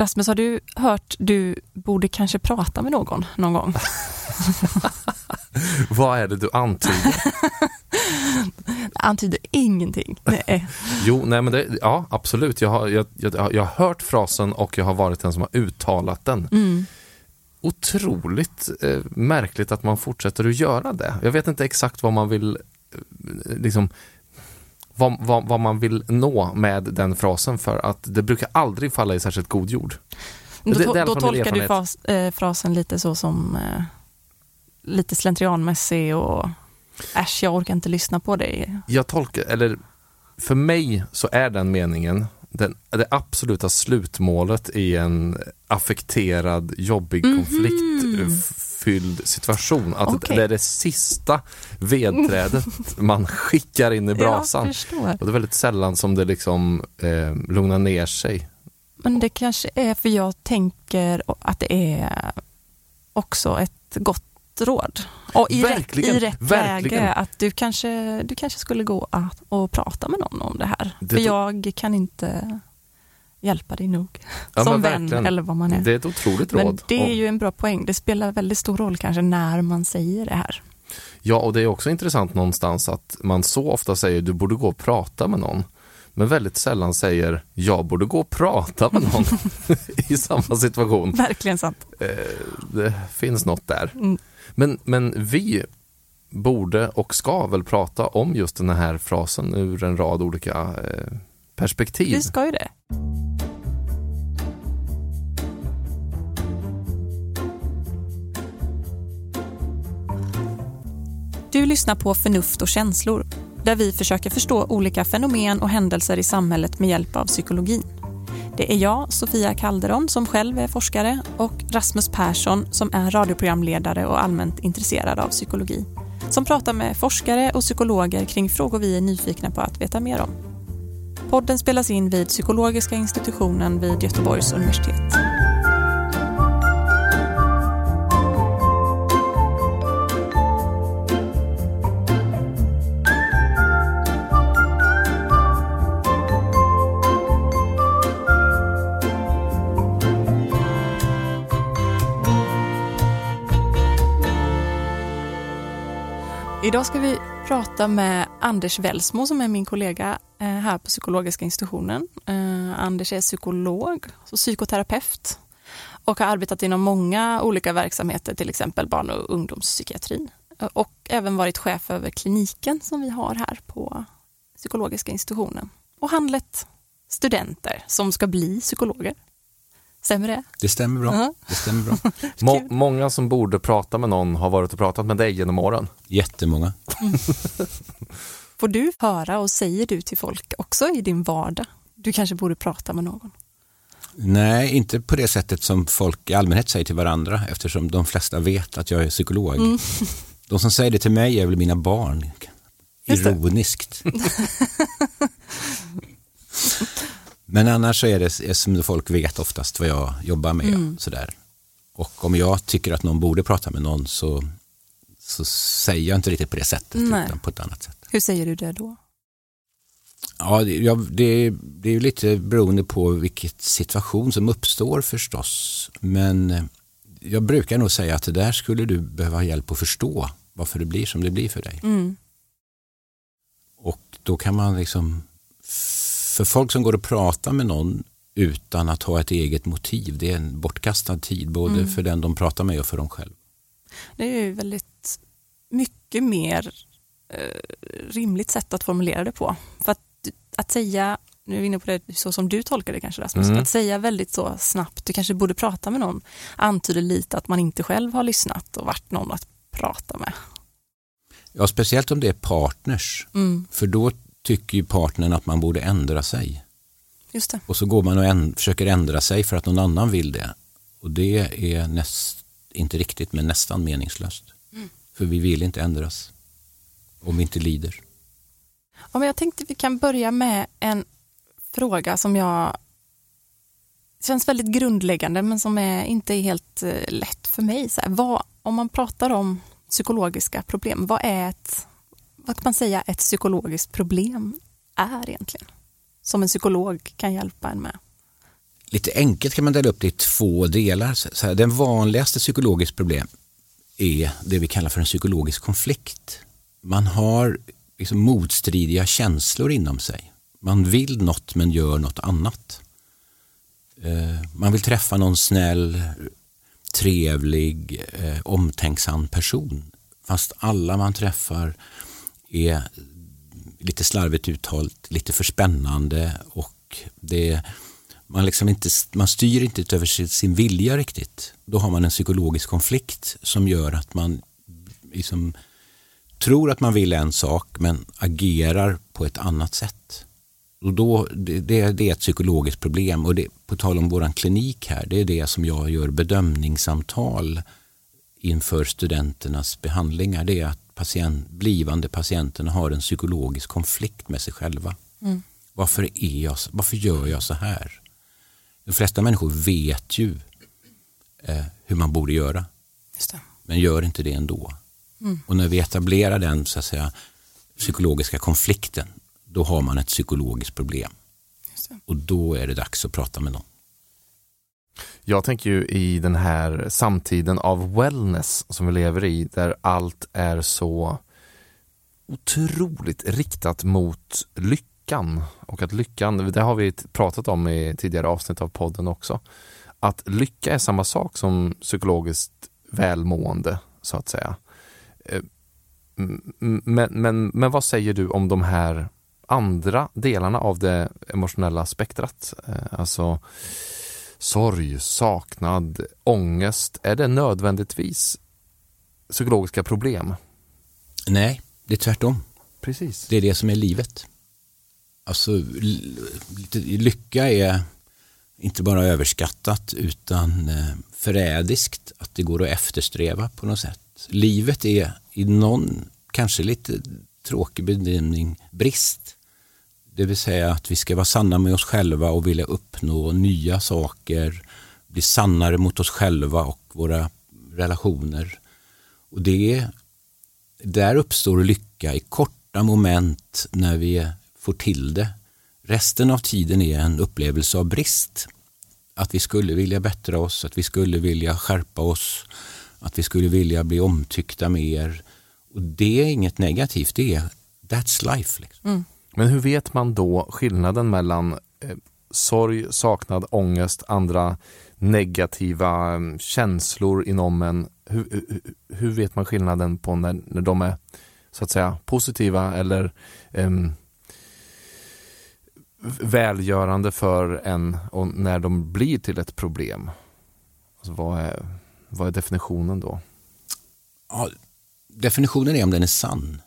Rasmus, har du hört du borde kanske prata med någon någon gång? Vad är det du antyder? antyder ingenting. Nej. jo, nej men det, ja absolut. Jag har, jag, jag, jag har hört frasen och jag har varit den som har uttalat den. Mm. Otroligt eh, märkligt att man fortsätter att göra det. Jag vet inte exakt vad man vill eh, liksom vad, vad, vad, man vill nå med den frasen för att det brukar aldrig falla i särskilt god jord. Då, det, det då tolkar du fas, äh, frasen lite så som äh, lite slentrianmässig och äsch, jag orkar inte lyssna på dig. Jag tolkar, eller för mig så är den meningen den, det absoluta slutmålet i en affekterad, jobbig, mm -hmm. Konfliktfylld situation. Att okay. det är det sista vedträdet man skickar in i brasan. Och det är väldigt sällan som det liksom eh, lugnar ner sig. Men det kanske är för jag tänker att det är också ett gott råd. Och i, verkligen, rätt, i rätt verkligen. läge, att du kanske, du kanske skulle gå och prata med någon om det här. Det För jag kan inte hjälpa dig nog. Ja, som vän eller vad man är. Det är ett otroligt råd. Men det är ju en bra poäng. Det spelar väldigt stor roll kanske när man säger det här. Ja, och det är också intressant någonstans att man så ofta säger du borde gå och prata med någon men väldigt sällan säger jag borde gå och prata med någon i samma situation. Verkligen sant. Eh, det finns något där. Mm. Men, men vi borde och ska väl prata om just den här frasen ur en rad olika eh, perspektiv. Vi ska ju det. Du lyssnar på Förnuft och känslor där vi försöker förstå olika fenomen och händelser i samhället med hjälp av psykologin. Det är jag, Sofia Calderon, som själv är forskare och Rasmus Persson som är radioprogramledare och allmänt intresserad av psykologi. Som pratar med forskare och psykologer kring frågor vi är nyfikna på att veta mer om. Podden spelas in vid Psykologiska institutionen vid Göteborgs universitet. Idag ska vi prata med Anders Welsmo som är min kollega eh, här på psykologiska institutionen. Eh, Anders är psykolog och psykoterapeut och har arbetat inom många olika verksamheter, till exempel barn och ungdomspsykiatrin. Eh, och även varit chef över kliniken som vi har här på psykologiska institutionen. Och handlat studenter som ska bli psykologer. Stämmer det? Det stämmer bra. Uh -huh. Det stämmer bra. Må många som borde prata med någon har varit och pratat med dig genom åren. Jättemånga. Mm. Får du höra och säger du till folk också i din vardag? Du kanske borde prata med någon? Nej, inte på det sättet som folk i allmänhet säger till varandra eftersom de flesta vet att jag är psykolog. Mm. De som säger det till mig är väl mina barn. Ironiskt. Men annars så är det som folk vet oftast vad jag jobbar med. Mm. Sådär. Och om jag tycker att någon borde prata med någon så, så säger jag inte riktigt på det sättet Nej. utan på ett annat sätt. Hur säger du det då? Ja, det, det, är lite beroende på vilket situation som uppstår förstås. Men eh, jag brukar nog säga att det där skulle du behöva hjälp att förstå varför det blir som det blir för dig. Mm. Och då kan man liksom för folk som går och pratar med någon utan att ha ett eget motiv, det är en bortkastad tid både mm. för den de pratar med och för dem själva. Det är ju väldigt mycket mer eh, rimligt sätt att formulera det på. För att, att säga, nu är vi inne på det så som du tolkar det kanske Rasmus, mm. att säga väldigt så snabbt, du kanske borde prata med någon, antyder lite att man inte själv har lyssnat och varit någon att prata med. Ja, speciellt om det är partners. Mm. För då tycker ju partnern att man borde ändra sig. Just det. Och så går man och änd försöker ändra sig för att någon annan vill det. Och det är näst, inte riktigt men nästan meningslöst. Mm. För vi vill inte ändras om vi inte lider. Ja, men jag tänkte vi kan börja med en fråga som jag känns väldigt grundläggande men som är, inte är helt eh, lätt för mig. Så här, vad, om man pratar om psykologiska problem, vad är ett vad kan man säga ett psykologiskt problem är egentligen? Som en psykolog kan hjälpa en med? lite enkelt kan man dela upp det i två delar. Så här, den vanligaste psykologiska problem är det vi kallar för en psykologisk konflikt. Man har liksom motstridiga känslor inom sig. Man vill något men gör något annat. Eh, man vill träffa någon snäll, trevlig, eh, omtänksam person. Fast alla man träffar är lite slarvigt uttalat, lite för spännande och det, man, liksom inte, man styr inte över sin, sin vilja riktigt. Då har man en psykologisk konflikt som gör att man liksom tror att man vill en sak men agerar på ett annat sätt. Och då, det, det är ett psykologiskt problem och det, på tal om vår klinik här, det är det som jag gör bedömningssamtal inför studenternas behandlingar. Det är att patient, blivande patienterna har en psykologisk konflikt med sig själva. Mm. Varför, är jag, varför gör jag så här? De flesta människor vet ju eh, hur man borde göra. Men gör inte det ändå. Mm. Och när vi etablerar den så att säga, psykologiska konflikten, då har man ett psykologiskt problem. Och då är det dags att prata med någon. Jag tänker ju i den här samtiden av wellness som vi lever i, där allt är så otroligt riktat mot lyckan. Och att lyckan, det har vi pratat om i tidigare avsnitt av podden också, att lycka är samma sak som psykologiskt välmående, så att säga. Eh, men, men, men vad säger du om de här andra delarna av det emotionella spektrat? Eh, alltså sorg, saknad, ångest. Är det nödvändigtvis psykologiska problem? Nej, det är tvärtom. Precis. Det är det som är livet. Alltså, lycka är inte bara överskattat utan eh, förrädiskt, att det går att eftersträva på något sätt. Livet är i någon, kanske lite tråkig bedömning, brist. Det vill säga att vi ska vara sanna med oss själva och vilja uppnå nya saker, bli sannare mot oss själva och våra relationer. Och det, där uppstår lycka i korta moment när vi får till det. Resten av tiden är en upplevelse av brist. Att vi skulle vilja bättra oss, att vi skulle vilja skärpa oss, att vi skulle vilja bli omtyckta mer. Och det är inget negativt, det är that's life. Liksom. Mm. Men hur vet man då skillnaden mellan eh, sorg, saknad, ångest, andra negativa mm, känslor inom en? Hur, hur, hur, vet man skillnaden på när, när de är så att säga positiva eller eh, välgörande för en och när de blir till ett problem? Alltså vad, är, vad är definitionen då? Ja, definitionen är om den är sann.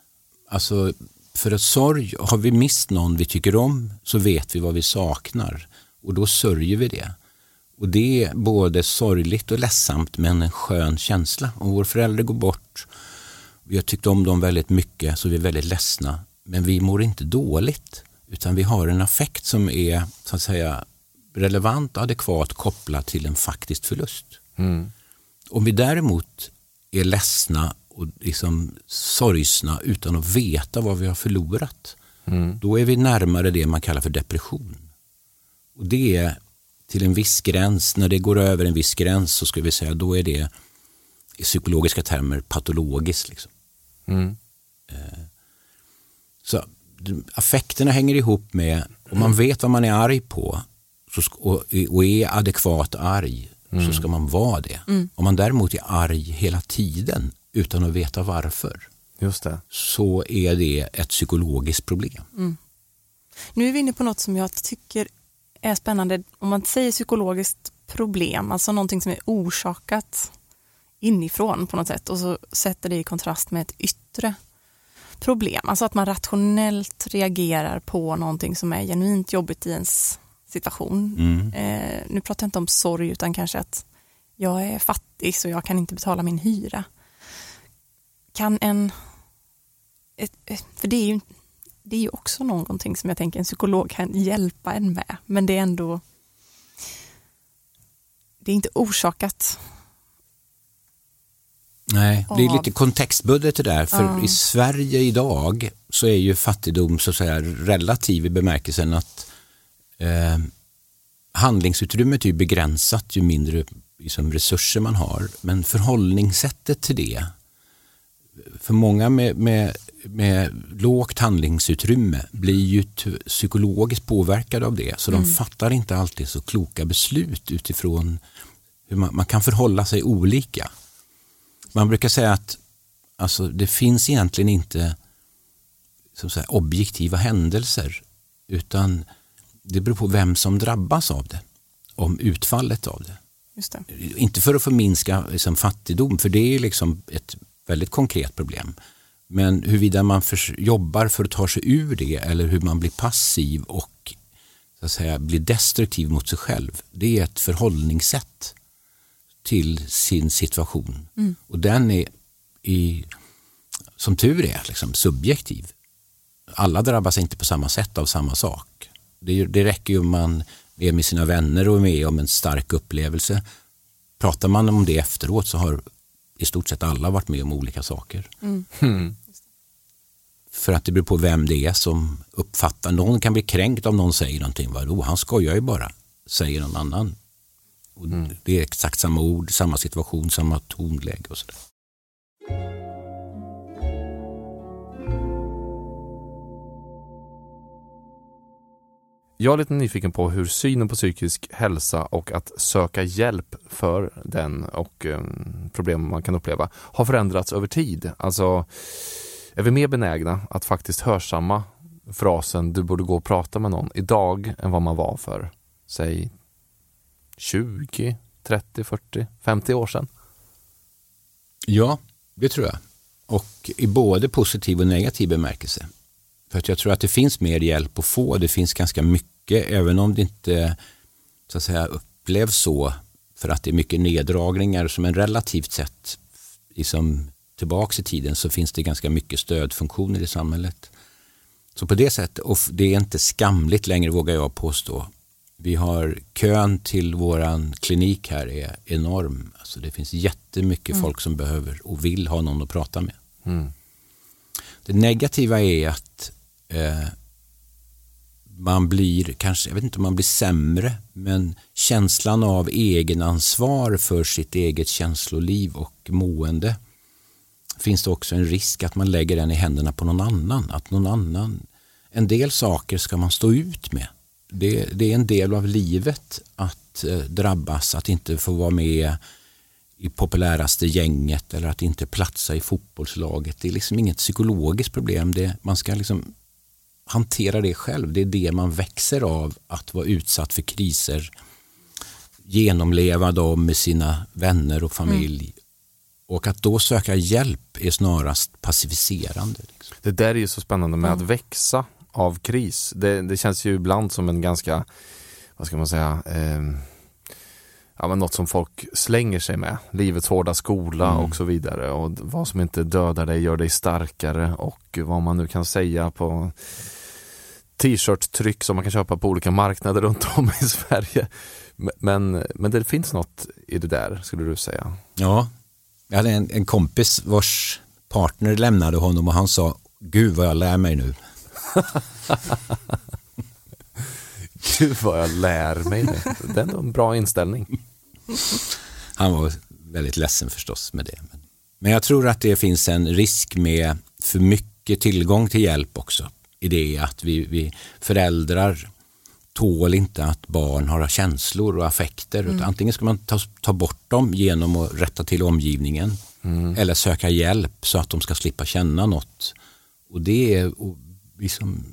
Alltså för att sorg, har vi mist någon vi tycker om så vet vi vad vi saknar och då sörjer vi det. Och det är både sorgligt och ledsamt men en skön känsla. Om vår förälder går bort, vi har tyckt om dem väldigt mycket så vi är väldigt ledsna men vi mår inte dåligt utan vi har en affekt som är så att säga relevant och adekvat kopplad till en faktisk förlust. Mm. Om vi däremot är ledsna och liksom sorgsna utan att veta vad vi har förlorat. Mm. Då är vi närmare det man kallar för depression. Och det är till en viss gräns, när det går över en viss gräns så ska vi säga då är det i psykologiska termer patologiskt. Liksom. Mm. Eh, så affekterna hänger ihop med, om man vet vad man är arg på och är adekvat arg mm. så ska man vara det. Mm. Om man däremot är arg hela tiden utan att veta varför. Just det. Så är det ett psykologiskt problem. Mm. Nu är vi inne på något som jag tycker är spännande. Om man säger psykologiskt problem, alltså någonting som är orsakat inifrån på något sätt och så sätter det i kontrast med ett yttre problem. Alltså att man rationellt reagerar på någonting som är genuint jobbigt i ens situation. Mm. Eh, nu pratar jag inte om sorg utan kanske att jag är fattig så jag kan inte betala min hyra kan en... För det är ju det är ju också någonting som jag tänker en psykolog kan hjälpa en med, men det är ändå... Det är inte orsakat Nej, det är lite kontextbundet det där. För mm. i Sverige idag så är ju fattigdom så att säga relativ i bemärkelsen att eh, handlingsutrymmet är ju begränsat ju mindre liksom, resurser man har. Men förhållningssättet till det, för många med, med, med lågt handlingsutrymme blir ju psykologiskt påverkade av det. Så mm. de fattar inte alltid så kloka beslut utifrån hur man, man kan förhålla sig olika. Man brukar säga att alltså, det finns egentligen inte som säga, objektiva händelser utan det beror på vem som drabbas av det, om utfallet av det. Inte för att förminska liksom, fattigdom, för det är liksom ett väldigt konkret problem. Men huruvida man för, jobbar för att ta sig ur det eller hur man blir passiv och så att säga, blir destruktiv mot sig själv, det är ett förhållningssätt till sin situation. Mm. Och den är i, som tur är liksom, subjektiv. Alla drabbas inte på samma sätt av samma sak. Det, det räcker ju om man är med sina vänner och är med om en stark upplevelse. Pratar man om det efteråt så har i stort sett alla varit med om olika saker. Mm. Mm. För att det beror på vem det är som uppfattar. Någon kan bli kränkt om någon säger någonting. Vadå, han skojar ju bara, säger någon annan. Mm. Det är exakt samma ord, samma situation, samma tonläge och sådär. Jag är lite nyfiken på hur synen på psykisk hälsa och att söka hjälp för den och um, problem man kan uppleva har förändrats över tid. Alltså, är vi mer benägna att faktiskt hörsamma frasen du borde gå och prata med någon idag än vad man var för, säg 20, 30, 40, 50 år sedan? Ja, det tror jag. Och i både positiv och negativ bemärkelse. För att jag tror att det finns mer hjälp att få. Det finns ganska mycket, även om det inte så att säga, upplevs så för att det är mycket neddragningar som en relativt sett liksom, tillbaks i tiden så finns det ganska mycket stödfunktioner i samhället. Så på det sättet, och det är inte skamligt längre vågar jag påstå. Vi har kön till våran klinik här är enorm. Alltså det finns jättemycket mm. folk som behöver och vill ha någon att prata med. Mm. Det negativa är att eh, man blir, kanske, jag vet inte om man blir sämre, men känslan av egenansvar för sitt eget känsloliv och mående finns det också en risk att man lägger den i händerna på någon annan. Att någon annan, en del saker ska man stå ut med. Det, det är en del av livet att eh, drabbas, att inte få vara med i populäraste gänget eller att inte platsa i fotbollslaget. Det är liksom inget psykologiskt problem. Det, man ska liksom hantera det själv. Det är det man växer av att vara utsatt för kriser. Genomleva dem med sina vänner och familj. Mm. Och att då söka hjälp är snarast passiviserande. Liksom. Det där är ju så spännande med mm. att växa av kris. Det, det, känns ju ibland som en ganska, vad ska man säga, eh, ja, men något som folk slänger sig med. Livets hårda skola mm. och så vidare. Och vad som inte dödar dig gör dig starkare och vad man nu kan säga på t-shirt-tryck som man kan köpa på olika marknader runt om i Sverige. Men, men det finns något i det där, skulle du säga? Ja, jag hade en, en kompis vars partner lämnade honom och han sa Gud vad jag lär mig nu. Gud vad jag lär mig nu. Det är en bra inställning. Han var väldigt ledsen förstås med det. Men jag tror att det finns en risk med för mycket tillgång till hjälp också i det att vi, vi föräldrar tål inte att barn har känslor och affekter. Mm. Antingen ska man ta, ta bort dem genom att rätta till omgivningen mm. eller söka hjälp så att de ska slippa känna något. Och det är liksom,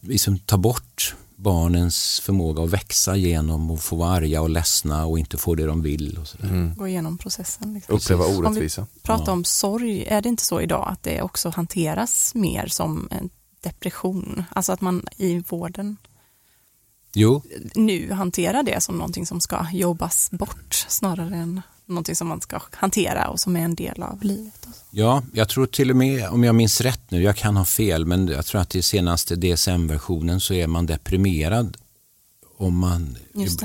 liksom ta bort barnens förmåga att växa genom att få vara arga och ledsna och inte få det de vill. Och sådär. Mm. Gå igenom processen. Liksom. Uppleva orättvisa. Om vi pratar ja. om sorg, är det inte så idag att det också hanteras mer som en depression? Alltså att man i vården jo. nu hanterar det som någonting som ska jobbas bort snarare än någonting som man ska hantera och som är en del av livet. Ja, jag tror till och med, om jag minns rätt nu, jag kan ha fel, men jag tror att i senaste DSM-versionen så är man deprimerad om man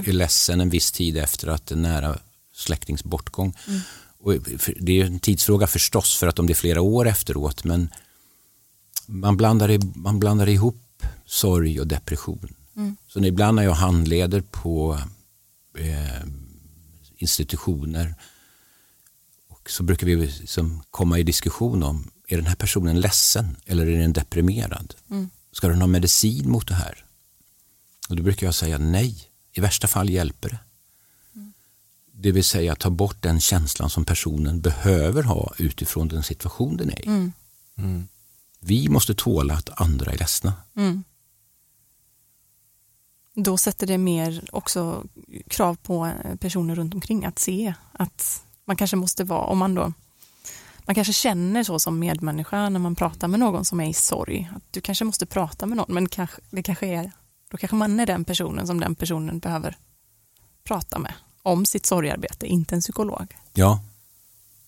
är ledsen en viss tid efter att en nära släktings bortgång. Mm. Och det är en tidsfråga förstås för att om det är flera år efteråt, men man blandar, man blandar ihop sorg och depression. Mm. Så ibland när jag handleder på eh, institutioner och så brukar vi liksom komma i diskussion om är den här personen ledsen eller är den deprimerad? Mm. Ska den ha medicin mot det här? Och då brukar jag säga nej. I värsta fall hjälper det. Mm. Det vill säga ta bort den känslan som personen behöver ha utifrån den situation den är i. Mm. mm. Vi måste tåla att andra är ledsna. Då sätter det mer också krav på personer runt omkring att se att man kanske måste vara, om man då man kanske känner så som medmänniska när man pratar med någon som är i sorg. Att du kanske måste prata med någon, men kanske, det kanske är, då kanske man är den personen som den personen behöver prata med om sitt sorgarbete, inte en psykolog. Ja,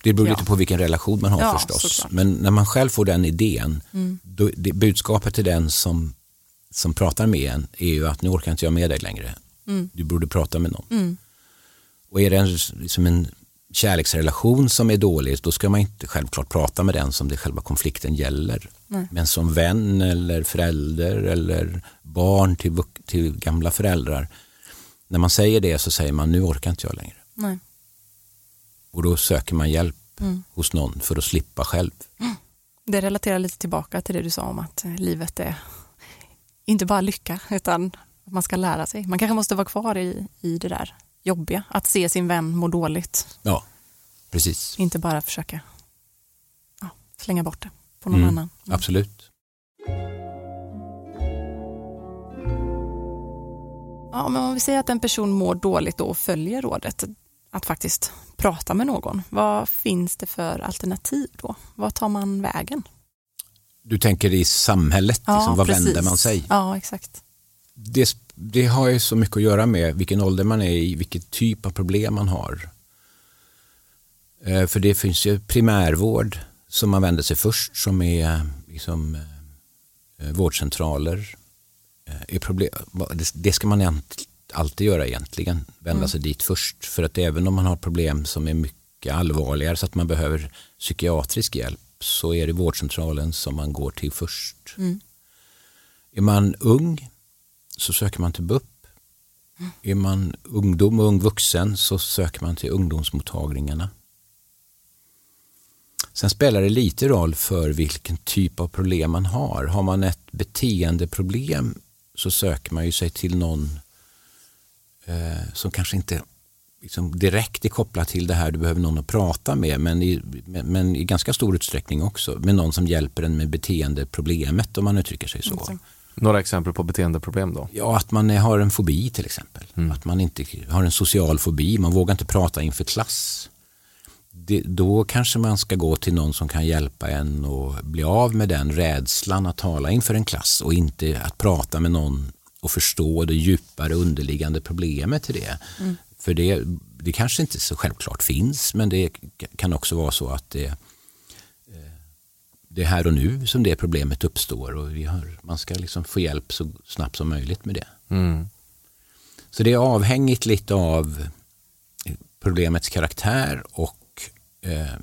det beror ja. lite på vilken relation man har ja, förstås. Såklart. Men när man själv får den idén, mm. då, det, budskapet till den som, som pratar med en är ju att nu orkar inte jag med dig längre. Mm. Du borde prata med någon. Mm. Och är det en, liksom en kärleksrelation som är dålig, då ska man inte självklart prata med den som det själva konflikten gäller. Nej. Men som vän eller förälder eller barn till, till gamla föräldrar, när man säger det så säger man nu orkar inte jag längre. Nej. Och då söker man hjälp mm. hos någon för att slippa själv. Det relaterar lite tillbaka till det du sa om att livet är inte bara lycka utan man ska lära sig. Man kanske måste vara kvar i, i det där jobbiga, att se sin vän må dåligt. Ja, precis. Inte bara försöka ja, slänga bort det på någon mm, annan. Mm. Absolut. Ja, men om vi säger att en person mår dåligt då och följer rådet att faktiskt prata med någon. Vad finns det för alternativ då? Vad tar man vägen? Du tänker i samhället, ja, liksom, vad precis. vänder man sig? Ja, exakt. Det, det har ju så mycket att göra med vilken ålder man är i, vilken typ av problem man har. Eh, för det finns ju primärvård som man vänder sig först som är liksom, eh, vårdcentraler. Eh, är problem, det ska man alltid göra egentligen, vända mm. sig dit först. För att även om man har problem som är mycket allvarligare så att man behöver psykiatrisk hjälp så är det vårdcentralen som man går till först. Mm. Är man ung så söker man till BUP. Mm. Är man ungdom och ung vuxen så söker man till ungdomsmottagningarna. Sen spelar det lite roll för vilken typ av problem man har. Har man ett beteendeproblem så söker man ju sig till någon eh, som kanske inte liksom direkt är kopplat till det här du behöver någon att prata med men i, men i ganska stor utsträckning också med någon som hjälper en med beteendeproblemet om man uttrycker sig så. Mm. Några exempel på beteendeproblem då? Ja, att man har en fobi till exempel. Mm. Att man inte har en social fobi, man vågar inte prata inför klass. Det, då kanske man ska gå till någon som kan hjälpa en att bli av med den rädslan att tala inför en klass och inte att prata med någon och förstå det djupare underliggande problemet till det. Mm. För det, det kanske inte så självklart finns men det kan också vara så att det, eh, det är här och nu som det problemet uppstår och vi har, man ska liksom få hjälp så snabbt som möjligt med det. Mm. Så det är avhängigt lite av problemets karaktär och eh,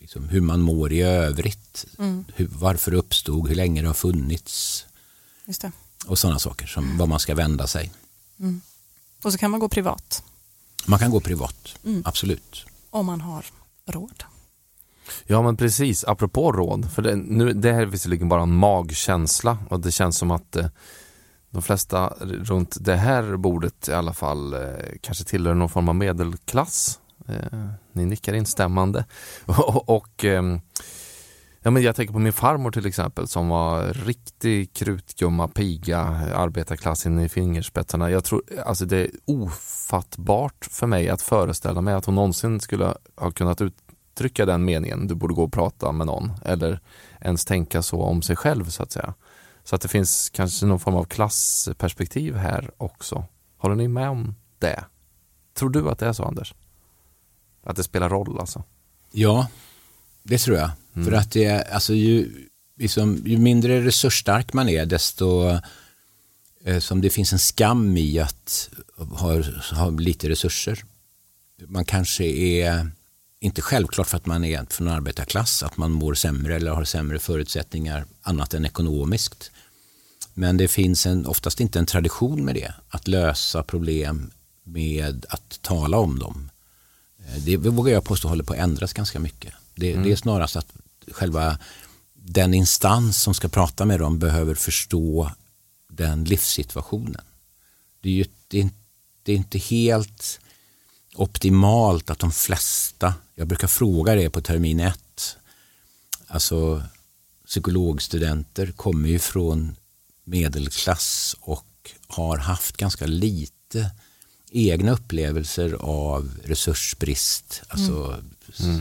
liksom hur man mår i övrigt. Mm. Hur, varför det uppstod, hur länge det har funnits. Just det och sådana saker, som var man ska vända sig. Mm. Och så kan man gå privat. Man kan gå privat, mm. absolut. Om man har råd. Ja men precis, apropå råd, för det, nu, det här är visserligen bara en magkänsla och det känns som att eh, de flesta runt det här bordet i alla fall eh, kanske tillhör någon form av medelklass. Eh, ni nickar instämmande. och, och ehm, Ja, men jag tänker på min farmor till exempel som var riktig krutgumma, piga, arbetarklassen i fingerspetsarna. Jag tror, alltså det är ofattbart för mig att föreställa mig att hon någonsin skulle ha kunnat uttrycka den meningen, du borde gå och prata med någon, eller ens tänka så om sig själv så att säga. Så att det finns kanske någon form av klassperspektiv här också. Håller ni med om det? Tror du att det är så Anders? Att det spelar roll alltså? Ja, det tror jag. Mm. För att det är, alltså ju, liksom, ju mindre resursstark man är desto eh, som det finns en skam i att ha, ha lite resurser. Man kanske är inte självklart för att man är från arbetarklass att man mår sämre eller har sämre förutsättningar annat än ekonomiskt. Men det finns en, oftast inte en tradition med det, att lösa problem med att tala om dem. Eh, det vågar jag påstå håller på att ändras ganska mycket. Det, mm. det är snarast att själva den instans som ska prata med dem behöver förstå den livssituationen. Det är, ju, det är, det är inte helt optimalt att de flesta, jag brukar fråga det på termin ett, alltså psykologstudenter kommer ju från medelklass och har haft ganska lite egna upplevelser av resursbrist, alltså mm.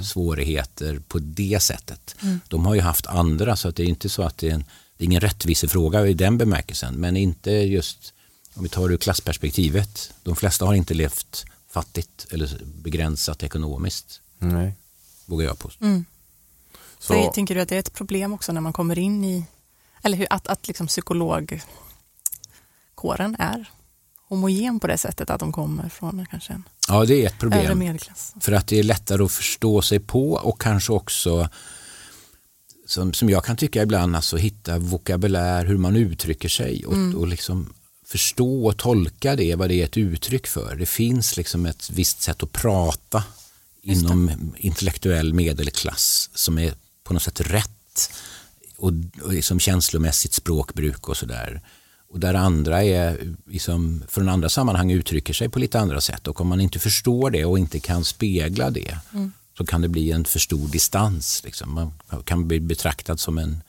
Svårigheter på det sättet. Mm. De har ju haft andra så att det är inte så att det är, en, det är ingen rättvisefråga i den bemärkelsen men inte just om vi tar det ur klassperspektivet. De flesta har inte levt fattigt eller begränsat ekonomiskt. Nej. Vågar jag påstå. Mm. Så, så tänker du att det är ett problem också när man kommer in i, eller hur, att, att liksom psykologkåren är homogen på det sättet att de kommer från kanske en Ja, det är ett problem. För att det är lättare att förstå sig på och kanske också som, som jag kan tycka ibland, alltså hitta vokabulär, hur man uttrycker sig och, mm. och liksom förstå och tolka det, vad det är ett uttryck för. Det finns liksom ett visst sätt att prata inom intellektuell medelklass som är på något sätt rätt och, och liksom känslomässigt språkbruk och sådär. Och där andra är, liksom, från andra sammanhang uttrycker sig på lite andra sätt och om man inte förstår det och inte kan spegla det mm. så kan det bli en för stor distans. Liksom. Man kan bli betraktad som en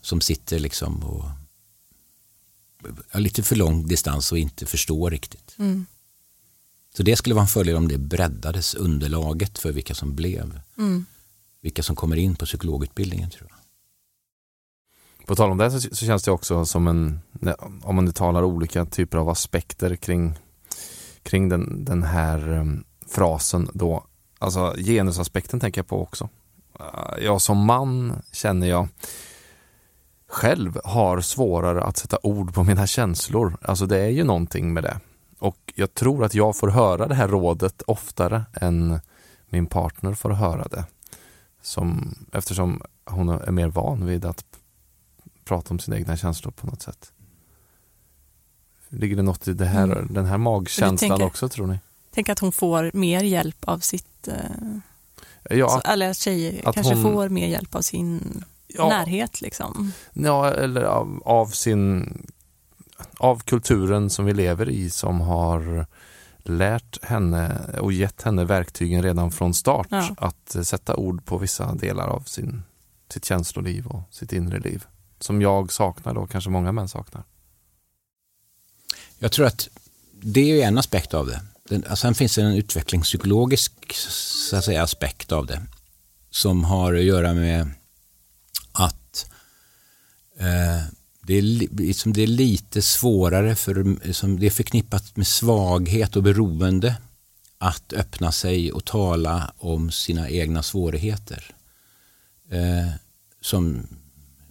som sitter liksom och lite för lång distans och inte förstår riktigt. Mm. Så det skulle vara en fördel om det breddades underlaget för vilka som blev. Mm. Vilka som kommer in på psykologutbildningen tror jag. På tal om det så, så känns det också som en, om man nu talar olika typer av aspekter kring, kring den, den här um, frasen då. Alltså genusaspekten tänker jag på också. Uh, jag som man känner jag själv har svårare att sätta ord på mina känslor. Alltså det är ju någonting med det. Och jag tror att jag får höra det här rådet oftare än min partner får höra det. Som, eftersom hon är mer van vid att prata om sina egna känslor på något sätt. Ligger det något i det här, mm. den här magkänslan tänker, också tror ni? Tänk att hon får mer hjälp av sitt... Eh, ja, så, eller att tjejer att kanske hon, får mer hjälp av sin ja, närhet. Liksom. Ja, eller av, av, sin... Av kulturen som vi lever i som har lärt henne och gett henne verktygen redan från start ja. att sätta ord på vissa delar av sin, sitt känsloliv och sitt inre liv som jag saknar då, kanske många män saknar? Jag tror att det är en aspekt av det. Den, alltså, sen finns det en utvecklingspsykologisk så att säga, aspekt av det som har att göra med att eh, det, är, liksom, det är lite svårare för liksom, det är förknippat med svaghet och beroende att öppna sig och tala om sina egna svårigheter. Eh, som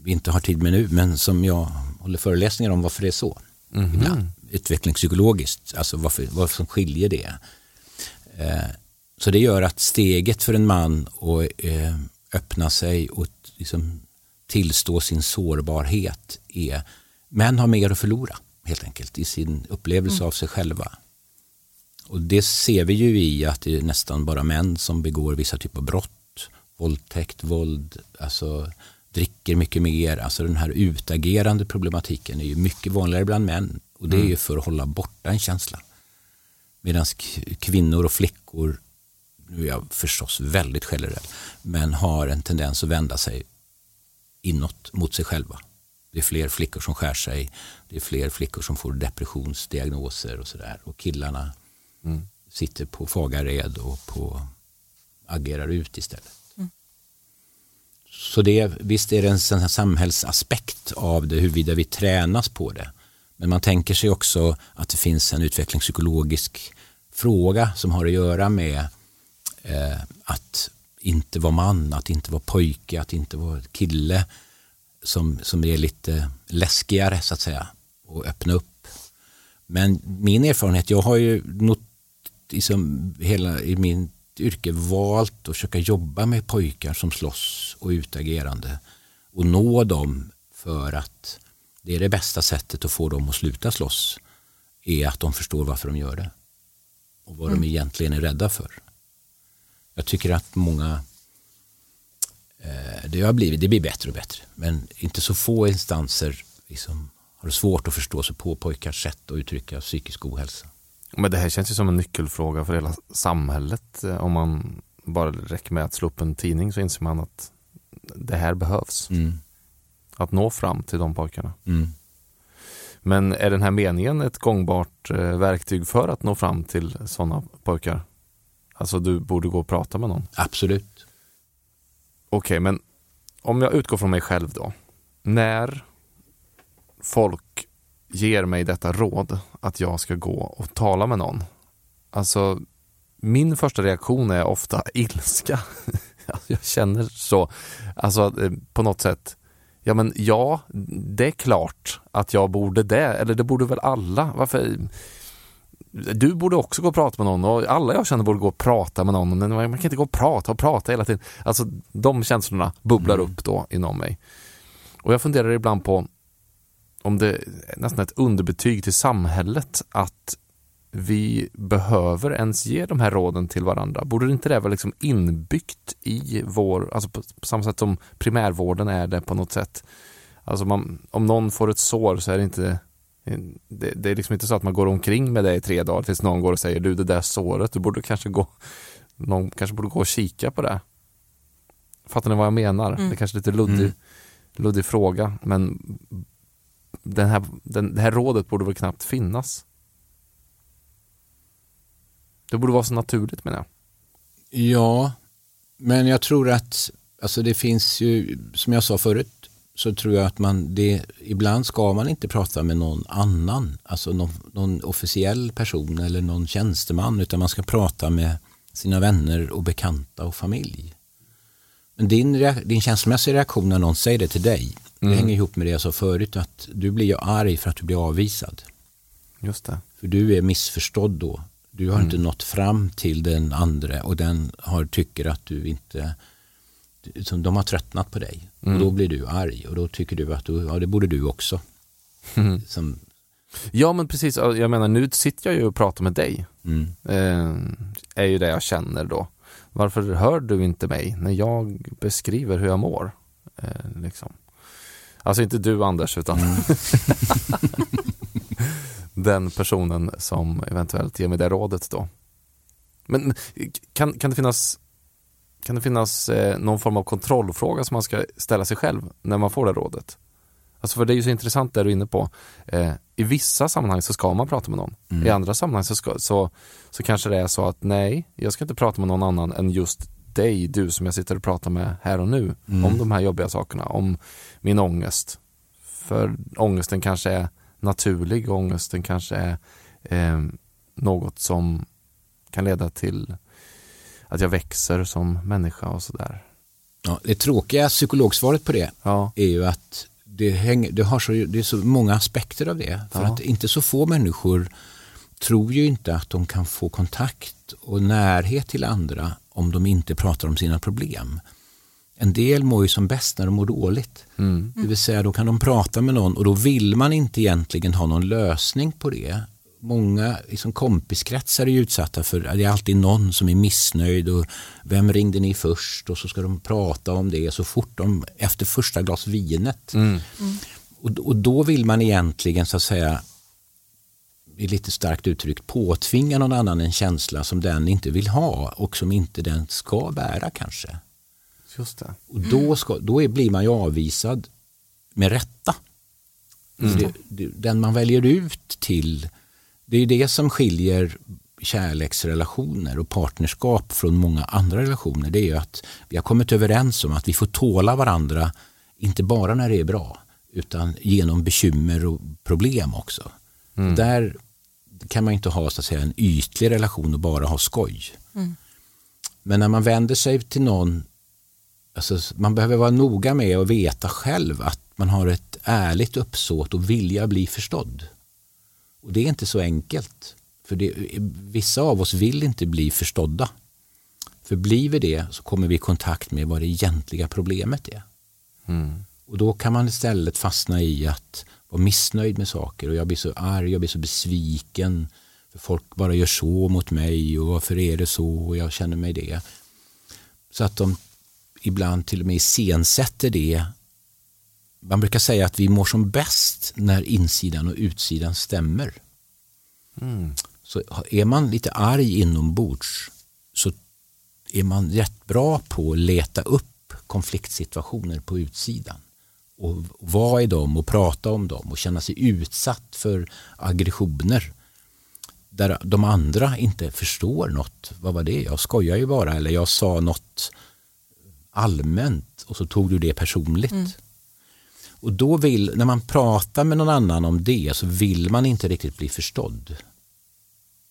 vi inte har tid med nu, men som jag håller föreläsningar om varför det är så. Mm -hmm. utvecklingspsykologiskt, alltså varför, vad som skiljer det. Eh, så det gör att steget för en man att eh, öppna sig och liksom tillstå sin sårbarhet är, män har mer att förlora helt enkelt i sin upplevelse mm. av sig själva. Och det ser vi ju i att det är nästan bara män som begår vissa typer av brott, våldtäkt, våld, alltså dricker mycket mer. Alltså den här utagerande problematiken är ju mycket vanligare bland män och det är ju mm. för att hålla borta en känsla. Medan kvinnor och flickor, nu är jag förstås väldigt generell, men har en tendens att vända sig inåt mot sig själva. Det är fler flickor som skär sig, det är fler flickor som får depressionsdiagnoser och sådär. Och killarna mm. sitter på Fagared och på, agerar ut istället. Så det, visst är det en samhällsaspekt av det, huruvida vi tränas på det. Men man tänker sig också att det finns en utvecklingspsykologisk fråga som har att göra med eh, att inte vara man, att inte vara pojke, att inte vara kille som, som är lite läskigare så att säga och öppna upp. Men min erfarenhet, jag har ju not, liksom hela i min yrke valt att försöka jobba med pojkar som slåss och utagerande och nå dem för att det är det bästa sättet att få dem att sluta slåss är att de förstår varför de gör det och vad mm. de egentligen är rädda för. Jag tycker att många eh, det har blivit, det blir bättre och bättre men inte så få instanser liksom har svårt att förstå sig på pojkars sätt att uttrycka psykisk ohälsa. Men det här känns ju som en nyckelfråga för hela samhället. Om man bara räcker med att slå upp en tidning så inser man att det här behövs. Mm. Att nå fram till de pojkarna. Mm. Men är den här meningen ett gångbart eh, verktyg för att nå fram till sådana pojkar? Alltså du borde gå och prata med någon? Absolut. Okej, okay, men om jag utgår från mig själv då. När folk ger mig detta råd att jag ska gå och tala med någon. Alltså, min första reaktion är ofta ilska. jag känner så, alltså eh, på något sätt, ja men ja, det är klart att jag borde det, eller det borde väl alla. Varför? Du borde också gå och prata med någon och alla jag känner borde gå och prata med någon, men man kan inte gå och prata och prata hela tiden. Alltså de känslorna bubblar mm. upp då inom mig. Och jag funderar ibland på om det är nästan ett underbetyg till samhället att vi behöver ens ge de här råden till varandra. Borde inte det vara liksom inbyggt i vår, alltså på, på samma sätt som primärvården är det på något sätt. Alltså man, om någon får ett sår så är det inte det, det, är liksom inte så att man går omkring med det i tre dagar tills någon går och säger du det där såret, du borde kanske gå någon kanske borde gå och kika på det. Fattar ni vad jag menar? Mm. Det är kanske är lite luddig, mm. luddig fråga men den här, den, det här rådet borde väl knappt finnas. Det borde vara så naturligt menar jag. Ja, men jag tror att alltså det finns ju, som jag sa förut, så tror jag att man, det, ibland ska man inte prata med någon annan, alltså någon, någon officiell person eller någon tjänsteman, utan man ska prata med sina vänner och bekanta och familj. Men din, din känslomässiga reaktion när någon säger det till dig, det mm. hänger ihop med det jag sa förut, att du blir ju arg för att du blir avvisad. Just det. För du är missförstådd då. Du har mm. inte nått fram till den andra och den har, tycker att du inte som de har tröttnat på dig. Mm. Och då blir du arg och då tycker du att du, ja, det borde du också. Mm. Som... Ja men precis, jag menar nu sitter jag ju och pratar med dig. Mm. Eh, är ju det jag känner då. Varför hör du inte mig när jag beskriver hur jag mår? Eh, liksom. Alltså inte du Anders, utan mm. den personen som eventuellt ger mig det rådet då. Men kan, kan det finnas, kan det finnas eh, någon form av kontrollfråga som man ska ställa sig själv när man får det rådet? Alltså för det är ju så intressant det du är inne på. Eh, I vissa sammanhang så ska man prata med någon. Mm. I andra sammanhang så, ska, så, så kanske det är så att nej, jag ska inte prata med någon annan än just dig, du som jag sitter och pratar med här och nu, mm. om de här jobbiga sakerna, om min ångest. För ångesten kanske är naturlig, ångesten kanske är eh, något som kan leda till att jag växer som människa och sådär. Ja, det tråkiga psykologsvaret på det ja. är ju att det, hänger, det, har så, det är så många aspekter av det. För ja. att inte så få människor tror ju inte att de kan få kontakt och närhet till andra om de inte pratar om sina problem. En del mår ju som bäst när de mår dåligt. Mm. Det vill säga då kan de prata med någon och då vill man inte egentligen ha någon lösning på det. Många liksom kompiskretsar är utsatta för det är alltid någon som är missnöjd och vem ringde ni först och så ska de prata om det så fort de efter första glas vinet. Mm. Mm. Och, och då vill man egentligen så att säga är lite starkt uttryckt påtvinga någon annan en känsla som den inte vill ha och som inte den ska bära kanske. Just det. Och då, ska, då är, blir man ju avvisad med rätta. Mm. Det, det, den man väljer ut till, det är det som skiljer kärleksrelationer och partnerskap från många andra relationer. Det är ju att vi har kommit överens om att vi får tåla varandra, inte bara när det är bra, utan genom bekymmer och problem också. Mm. Där kan man inte ha så att säga, en ytlig relation och bara ha skoj. Mm. Men när man vänder sig till någon, alltså, man behöver vara noga med att veta själv att man har ett ärligt uppsåt och vilja bli förstådd. Och Det är inte så enkelt. För det, Vissa av oss vill inte bli förstådda. För blir vi det så kommer vi i kontakt med vad det egentliga problemet är. Mm. Och Då kan man istället fastna i att vara missnöjd med saker och jag blir så arg, jag blir så besviken. För folk bara gör så mot mig och varför är det så och jag känner mig det. Så att de ibland till och med iscensätter det. Man brukar säga att vi mår som bäst när insidan och utsidan stämmer. Mm. Så är man lite arg inombords så är man rätt bra på att leta upp konfliktsituationer på utsidan och vara i dem och prata om dem och känna sig utsatt för aggressioner där de andra inte förstår något. Vad var det? Jag skojar ju bara eller jag sa något allmänt och så tog du det personligt. Mm. Och då vill, när man pratar med någon annan om det så vill man inte riktigt bli förstådd.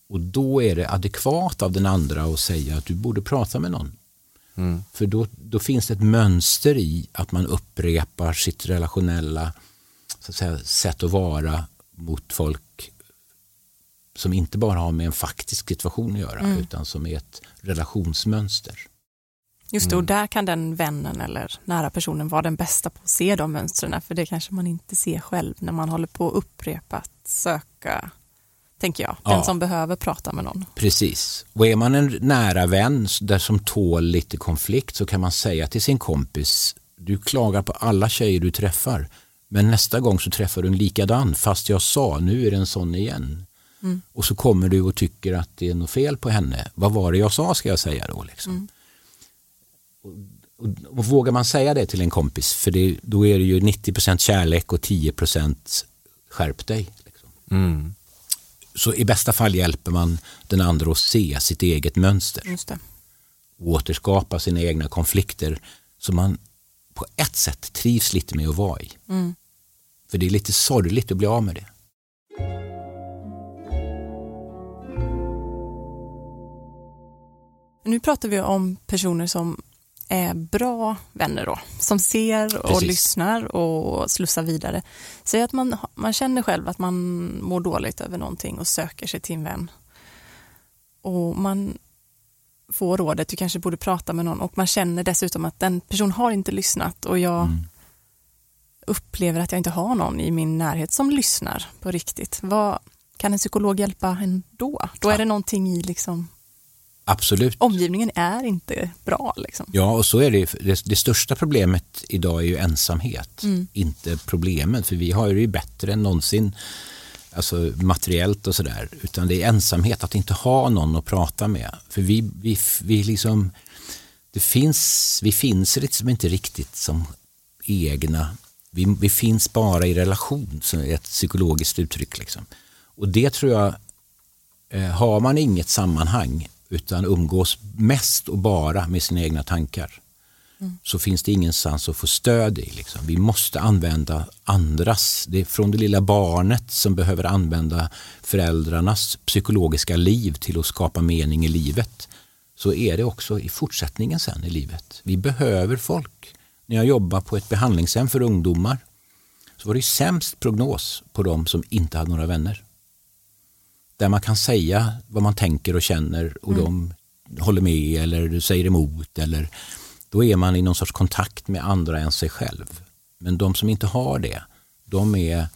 Och då är det adekvat av den andra att säga att du borde prata med någon. Mm. För då, då finns det ett mönster i att man upprepar sitt relationella så att säga, sätt att vara mot folk som inte bara har med en faktisk situation att göra mm. utan som är ett relationsmönster. Just det, och mm. där kan den vännen eller nära personen vara den bästa på att se de mönstren, för det kanske man inte ser själv när man håller på att upprepa att söka, tänker jag, den ja. som behöver prata med någon. Precis, och är man en nära vän där som tål lite konflikt så kan man säga till sin kompis, du klagar på alla tjejer du träffar, men nästa gång så träffar du en likadan, fast jag sa, nu är det en sån igen. Mm. Och så kommer du och tycker att det är något fel på henne. Vad var det jag sa ska jag säga då? Liksom. Mm. Och, och, och, vågar man säga det till en kompis, för det, då är det ju 90% kärlek och 10 skärp dig. Liksom. Mm. Så i bästa fall hjälper man den andra att se sitt eget mönster. Just det. återskapa sina egna konflikter som man på ett sätt trivs lite med att vara i. Mm. För det är lite sorgligt att bli av med det. Nu pratar vi om personer som är bra vänner då, som ser och Precis. lyssnar och slussar vidare. Säg att man, man känner själv att man mår dåligt över någonting och söker sig till en vän. Och man får rådet, du kanske borde prata med någon och man känner dessutom att den personen har inte lyssnat och jag mm. upplever att jag inte har någon i min närhet som lyssnar på riktigt. Vad, kan en psykolog hjälpa en då? Då är det någonting i liksom Absolut. Omgivningen är inte bra. Liksom. Ja, och så är det, det. Det största problemet idag är ju ensamhet, mm. inte problemet. För vi har ju det bättre än någonsin, alltså materiellt och sådär. Utan det är ensamhet, att inte ha någon att prata med. För vi, vi, vi liksom, det finns, vi finns liksom inte riktigt som egna. Vi, vi finns bara i relation, som är ett psykologiskt uttryck. Liksom. Och det tror jag, eh, har man inget sammanhang utan umgås mest och bara med sina egna tankar mm. så finns det ingenstans att få stöd i. Liksom. Vi måste använda andras. Det är från det lilla barnet som behöver använda föräldrarnas psykologiska liv till att skapa mening i livet. Så är det också i fortsättningen sen i livet. Vi behöver folk. När jag jobbar på ett behandlingshem för ungdomar så var det sämst prognos på de som inte hade några vänner där man kan säga vad man tänker och känner och mm. de håller med eller säger emot. Eller, då är man i någon sorts kontakt med andra än sig själv. Men de som inte har det, de är,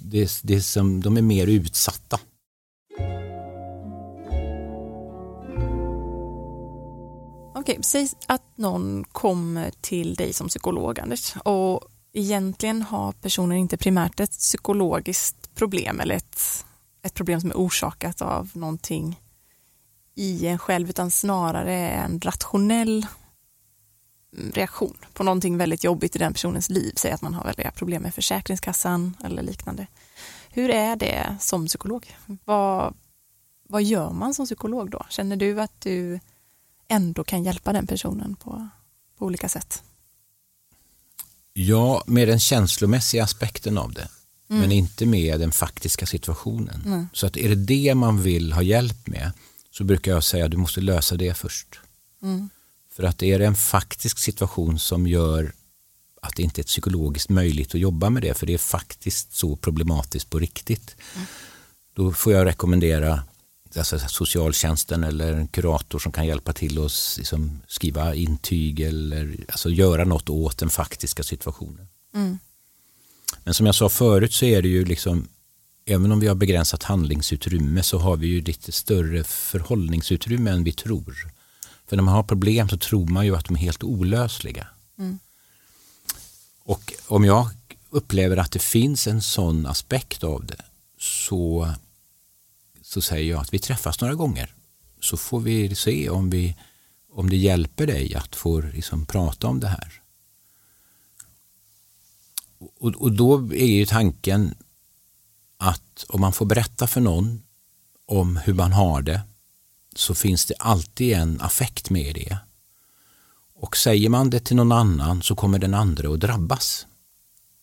det, det som, de är mer utsatta. Okej, säg att någon kommer till dig som psykolog, Anders, och egentligen har personen inte primärt ett psykologiskt problem eller ett ett problem som är orsakat av någonting i en själv utan snarare en rationell mm, reaktion på någonting väldigt jobbigt i den personens liv. Säg att man har väldiga problem med Försäkringskassan eller liknande. Hur är det som psykolog? Vad, vad gör man som psykolog då? Känner du att du ändå kan hjälpa den personen på, på olika sätt? Ja, med den känslomässiga aspekten av det mm. men inte med den faktiska situationen. Mm. Så att är det det man vill ha hjälp med så brukar jag säga att du måste lösa det först. Mm. För att är det en faktisk situation som gör att det inte är psykologiskt möjligt att jobba med det, för det är faktiskt så problematiskt på riktigt. Mm. Då får jag rekommendera alltså socialtjänsten eller en kurator som kan hjälpa till att liksom skriva intyg eller alltså göra något åt den faktiska situationen. Mm. Men som jag sa förut så är det ju liksom även om vi har begränsat handlingsutrymme så har vi ju lite större förhållningsutrymme än vi tror. För när man har problem så tror man ju att de är helt olösliga. Mm. Och om jag upplever att det finns en sån aspekt av det så, så säger jag att vi träffas några gånger. Så får vi se om, vi, om det hjälper dig att få liksom prata om det här. Och, och då är ju tanken att om man får berätta för någon om hur man har det så finns det alltid en affekt med det. Och säger man det till någon annan så kommer den andra att drabbas.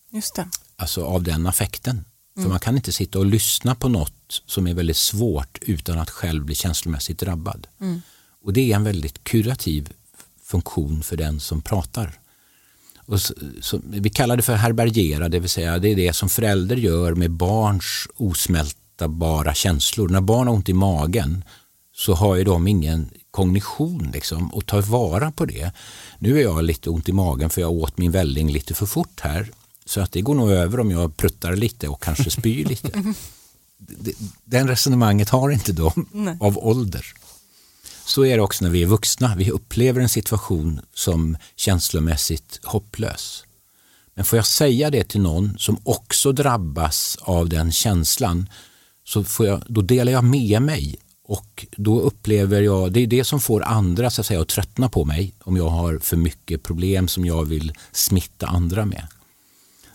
Just det. Alltså av den affekten. Mm. För man kan inte sitta och lyssna på något som är väldigt svårt utan att själv bli känslomässigt drabbad. Mm. Och det är en väldigt kurativ funktion för den som pratar. Och så, så, vi kallar det för härbärgera, det vill säga det är det som förälder gör med barns osmältabara känslor. När barn har ont i magen så har ju de ingen kognition liksom och tar vara på det. Nu är jag lite ont i magen för jag åt min välling lite för fort här. Så att det går nog över om jag pruttar lite och kanske spyr lite. Den resonemanget har inte de Nej. av ålder. Så är det också när vi är vuxna. Vi upplever en situation som känslomässigt hopplös. Men får jag säga det till någon som också drabbas av den känslan så får jag, då delar jag med mig och då upplever jag, det är det som får andra så att, säga, att tröttna på mig om jag har för mycket problem som jag vill smitta andra med.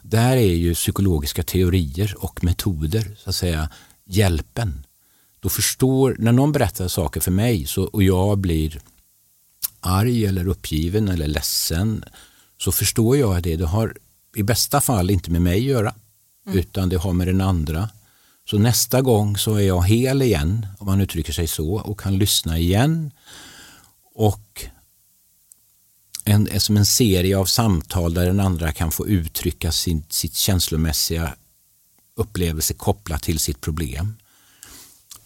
Där är ju psykologiska teorier och metoder så att säga hjälpen. Då förstår, när någon berättar saker för mig så, och jag blir arg eller uppgiven eller ledsen så förstår jag det. Det har i bästa fall inte med mig att göra mm. utan det har med den andra. Så nästa gång så är jag hel igen, om man uttrycker sig så, och kan lyssna igen. Och en, som en serie av samtal där den andra kan få uttrycka sin, sitt känslomässiga upplevelse kopplat till sitt problem.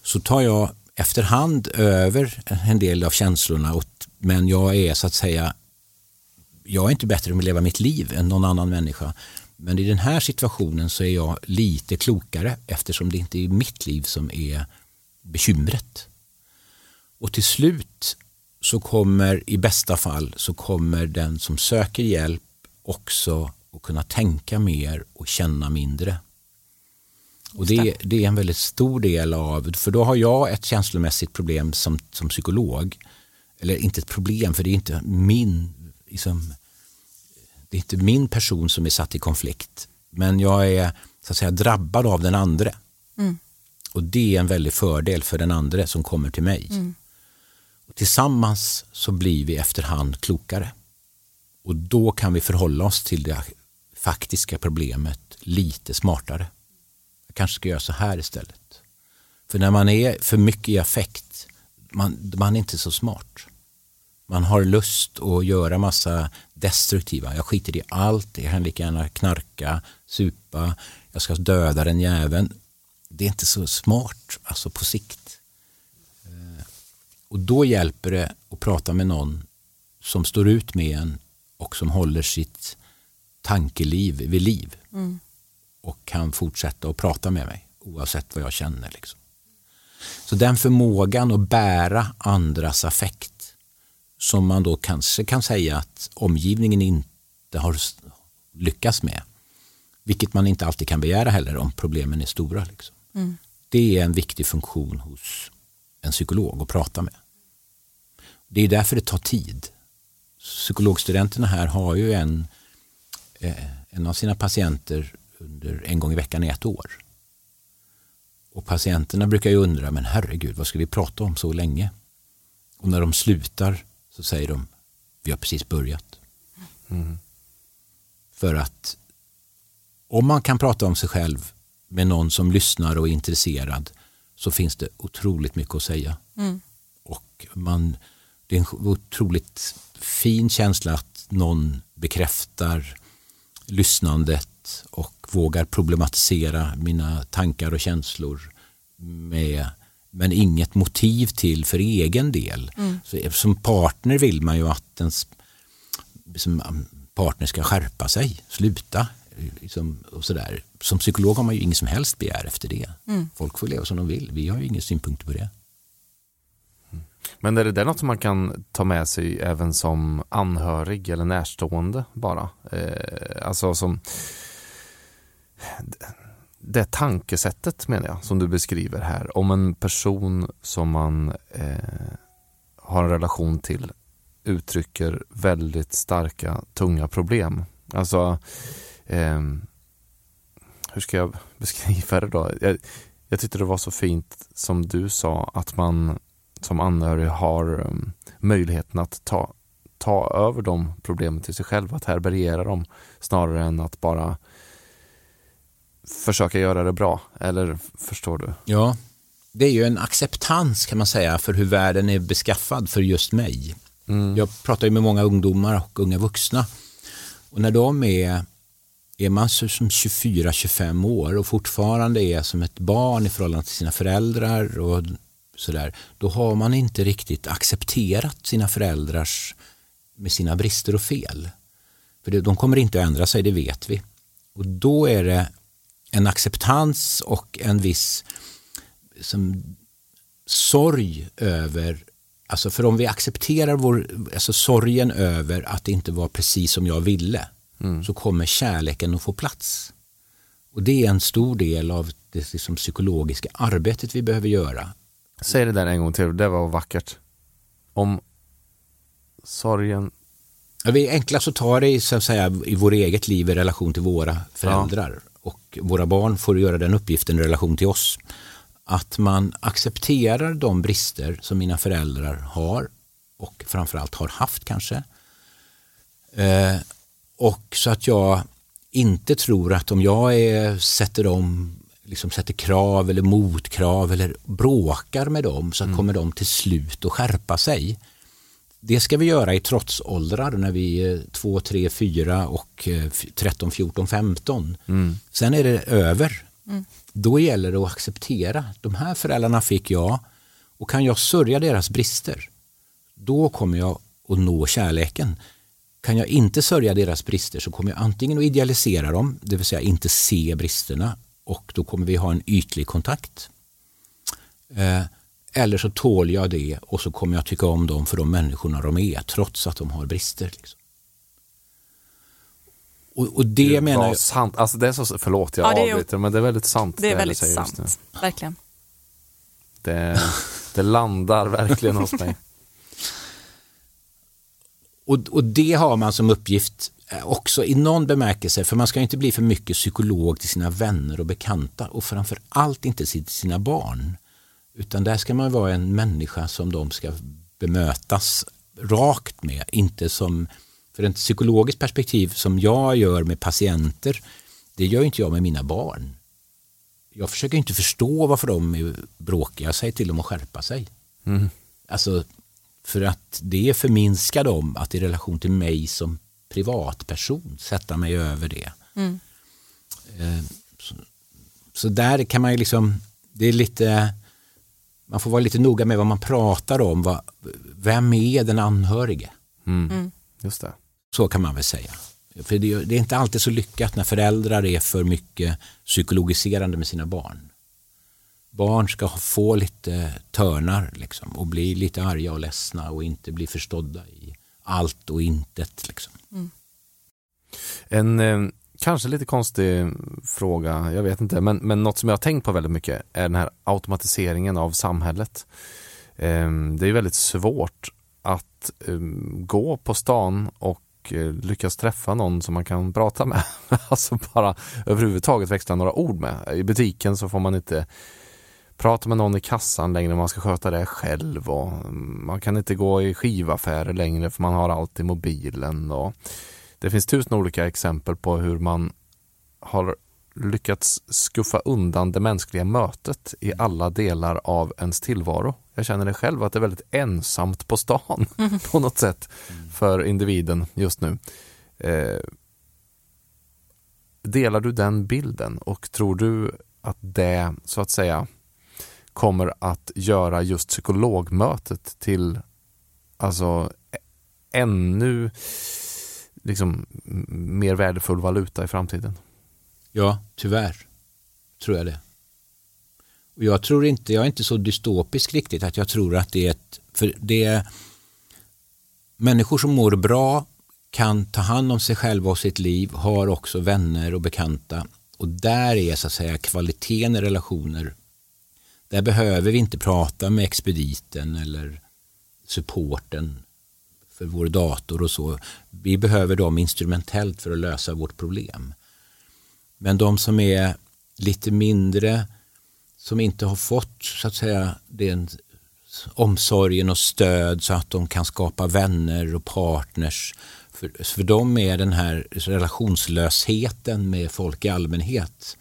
Så tar jag efterhand över en del av känslorna och, men jag är så att säga jag är inte bättre med att leva mitt liv än någon annan människa. Men i den här situationen så är jag lite klokare eftersom det inte är mitt liv som är bekymret. Och till slut så kommer i bästa fall så kommer den som söker hjälp också att kunna tänka mer och känna mindre. Och det, det, är en väldigt stor del av, för då har jag ett känslomässigt problem som, som psykolog. Eller inte ett problem, för det är inte min liksom, det är inte min person som är satt i konflikt. Men jag är så att säga drabbad av den andra. Mm. Och det är en väldig fördel för den andra som kommer till mig. Mm. Och tillsammans så blir vi efterhand klokare. Och då kan vi förhålla oss till det faktiska problemet lite smartare. Kanske ska göra så här istället. För när man är för mycket i affekt, man, man är inte så smart. Man har lust att göra massa destruktiva, jag skiter i allt, jag kan lika gärna knarka, supa, jag ska döda den jäveln. Det är inte så smart alltså på sikt. Eh, och då hjälper det att prata med någon som står ut med en och som håller sitt tankeliv vid liv. Mm. Och kan fortsätta att prata med mig oavsett vad jag känner. Liksom. Så den förmågan att bära andras affekt som man då kanske kan säga att omgivningen inte har lyckats med. Vilket man inte alltid kan begära heller om problemen är stora. Liksom. Mm. Det är en viktig funktion hos en psykolog att prata med. Det är därför det tar tid. Psykologstudenterna här har ju en, eh, en av sina patienter under en gång i veckan i ett år. Och patienterna brukar ju undra, men herregud, vad ska vi prata om så länge? Och när de slutar så säger de, vi har precis börjat. Mm. För att om man kan prata om sig själv med någon som lyssnar och är intresserad så finns det otroligt mycket att säga. Mm. Och man, det är en otroligt fin känsla att någon bekräftar lyssnandet och vågar problematisera mina tankar och känslor med men inget motiv till för egen del. Mm. Så som partner vill man ju att ens som partner ska skärpa sig, sluta, Liksom, och sådär. Som psykolog har man ju inget som helst begär efter det. Mm. Folk får leva som de vill. Vi har ju inga synpunkter på det. Men är det där något som man kan ta med sig även som anhörig eller närstående bara? Eh, alltså som det tankesättet menar jag som du beskriver här. Om en person som man eh, har en relation till uttrycker väldigt starka, tunga problem. Alltså, eh, hur ska jag beskriva det då? Jag, jag tyckte det var så fint som du sa att man som anhörig har um, möjligheten att ta, ta över de problemen till sig själv, att härbärgera dem snarare än att bara försöka göra det bra. Eller förstår du? Ja, det är ju en acceptans kan man säga för hur världen är beskaffad för just mig. Mm. Jag pratar ju med många ungdomar och unga vuxna och när de är är man som 24-25 år och fortfarande är som ett barn i förhållande till sina föräldrar och sådär, då har man inte riktigt accepterat sina föräldrars med sina brister och fel. För det, de kommer inte att ändra sig, det vet vi. Och då är det en acceptans och en viss som, sorg över Alltså för om vi accepterar vår, alltså sorgen över att det inte var precis som jag ville mm. så kommer kärleken att få plats. Och det är en stor del av det liksom psykologiska arbetet vi behöver göra. Säg det där en gång till, det var vackert. Om sorgen... Ja, vi enklast att ta det så att säga, i vår eget liv i relation till våra föräldrar. Och våra barn får göra den uppgiften i relation till oss. Att man accepterar de brister som mina föräldrar har och framförallt har haft kanske. Eh, och så att jag inte tror att om jag är, sätter dem liksom sätter krav eller motkrav eller bråkar med dem så mm. kommer de till slut att skärpa sig. Det ska vi göra i trotsåldrar när vi är 2, 3, 4 och 13, 14, 15. Mm. Sen är det över. Mm. Då gäller det att acceptera. De här föräldrarna fick jag och kan jag sörja deras brister då kommer jag att nå kärleken. Kan jag inte sörja deras brister så kommer jag antingen att idealisera dem, det vill säga inte se bristerna och då kommer vi ha en ytlig kontakt. Eller så tål jag det och så kommer jag tycka om dem för de människorna de är trots att de har brister. Liksom. Och, och det, det menar jag... Sant. Alltså det är så, förlåt jag ja, avbryter men det är väldigt sant. Det är väldigt sant, verkligen. Det, det landar verkligen hos mig. Och, och det har man som uppgift Eh, också i någon bemärkelse, för man ska inte bli för mycket psykolog till sina vänner och bekanta och framför allt inte till sina barn. Utan där ska man vara en människa som de ska bemötas rakt med, inte som för ett psykologiskt perspektiv som jag gör med patienter, det gör inte jag med mina barn. Jag försöker inte förstå varför de är bråkiga, jag säger till dem att skärpa sig. Mm. Alltså, för att det förminskar dem att i relation till mig som privatperson sätta mig över det. Mm. Eh, så, så, där kan man ju liksom, det är lite, man får vara lite noga med vad man pratar om. Vad, vem är den anhörige? Mm. Mm. Just det. Så kan man väl säga. För det, det, är inte alltid så lyckat när föräldrar är för mycket psykologiserande med sina barn. Barn ska få lite törnar liksom, och bli lite arga och ledsna och inte bli förstådda i allt och intet. Liksom. Mm. En eh, kanske lite konstig fråga, jag vet inte, men, men något som jag har tänkt på väldigt mycket är den här automatiseringen av samhället. Ehm, det är väldigt svårt att ehm, gå på stan och eh, lyckas träffa någon som man kan prata med. alltså bara överhuvudtaget växla några ord med. I butiken så får man inte prata med någon i kassan längre, man ska sköta det själv och mm, man kan inte gå i skivaffärer längre för man har allt i mobilen. Och det finns tusen olika exempel på hur man har lyckats skuffa undan det mänskliga mötet i alla delar av ens tillvaro. Jag känner det själv att det är väldigt ensamt på stan mm. på något sätt för individen just nu. Eh, delar du den bilden och tror du att det så att säga kommer att göra just psykologmötet till alltså ännu liksom mer värdefull valuta i framtiden? Ja, tyvärr tror jag det. Och jag tror inte, jag är inte så dystopisk riktigt att jag tror att det är ett, för det är människor som mår bra kan ta hand om sig själva och sitt liv, har också vänner och bekanta och där är så att säga kvaliteten i relationer. Där behöver vi inte prata med expediten eller supporten för vår dator och så. Vi behöver dem instrumentellt för att lösa vårt problem. Men de som är lite mindre, som inte har fått så att säga den omsorgen och stöd så att de kan skapa vänner och partners. För, för dem är den här relationslösheten med folk i allmänhet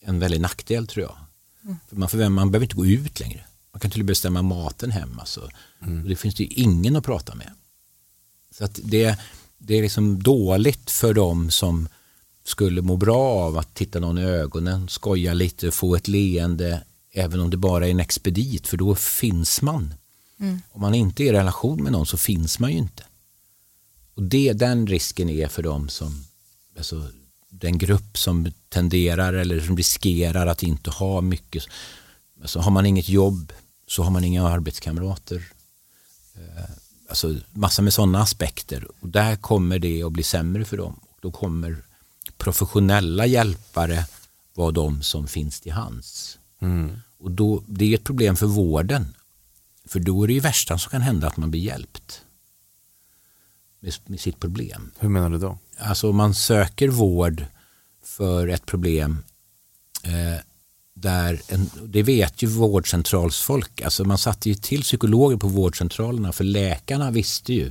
en väldig nackdel tror jag. Mm. För man, för man behöver inte gå ut längre. Man kan till och med bestämma maten hemma. Så. Mm. Och det finns det ju ingen att prata med. Så att det, det är liksom dåligt för dem som skulle må bra av att titta någon i ögonen, skoja lite, få ett leende, även om det bara är en expedit, för då finns man. Mm. Om man inte är i relation med någon så finns man ju inte. Och det, Den risken är för dem som, alltså, den grupp som tenderar eller som riskerar att inte ha mycket. Alltså, har man inget jobb så har man inga arbetskamrater. Alltså massa med sådana aspekter. Och där kommer det att bli sämre för dem. Och då kommer professionella hjälpare vara de som finns till hands. Mm. Och då, det är ett problem för vården. För då är det ju värsta som kan hända att man blir hjälpt med, med sitt problem. Hur menar du då? Alltså man söker vård för ett problem eh, där, en, det vet ju vårdcentralsfolk, alltså man satte ju till psykologer på vårdcentralerna för läkarna visste ju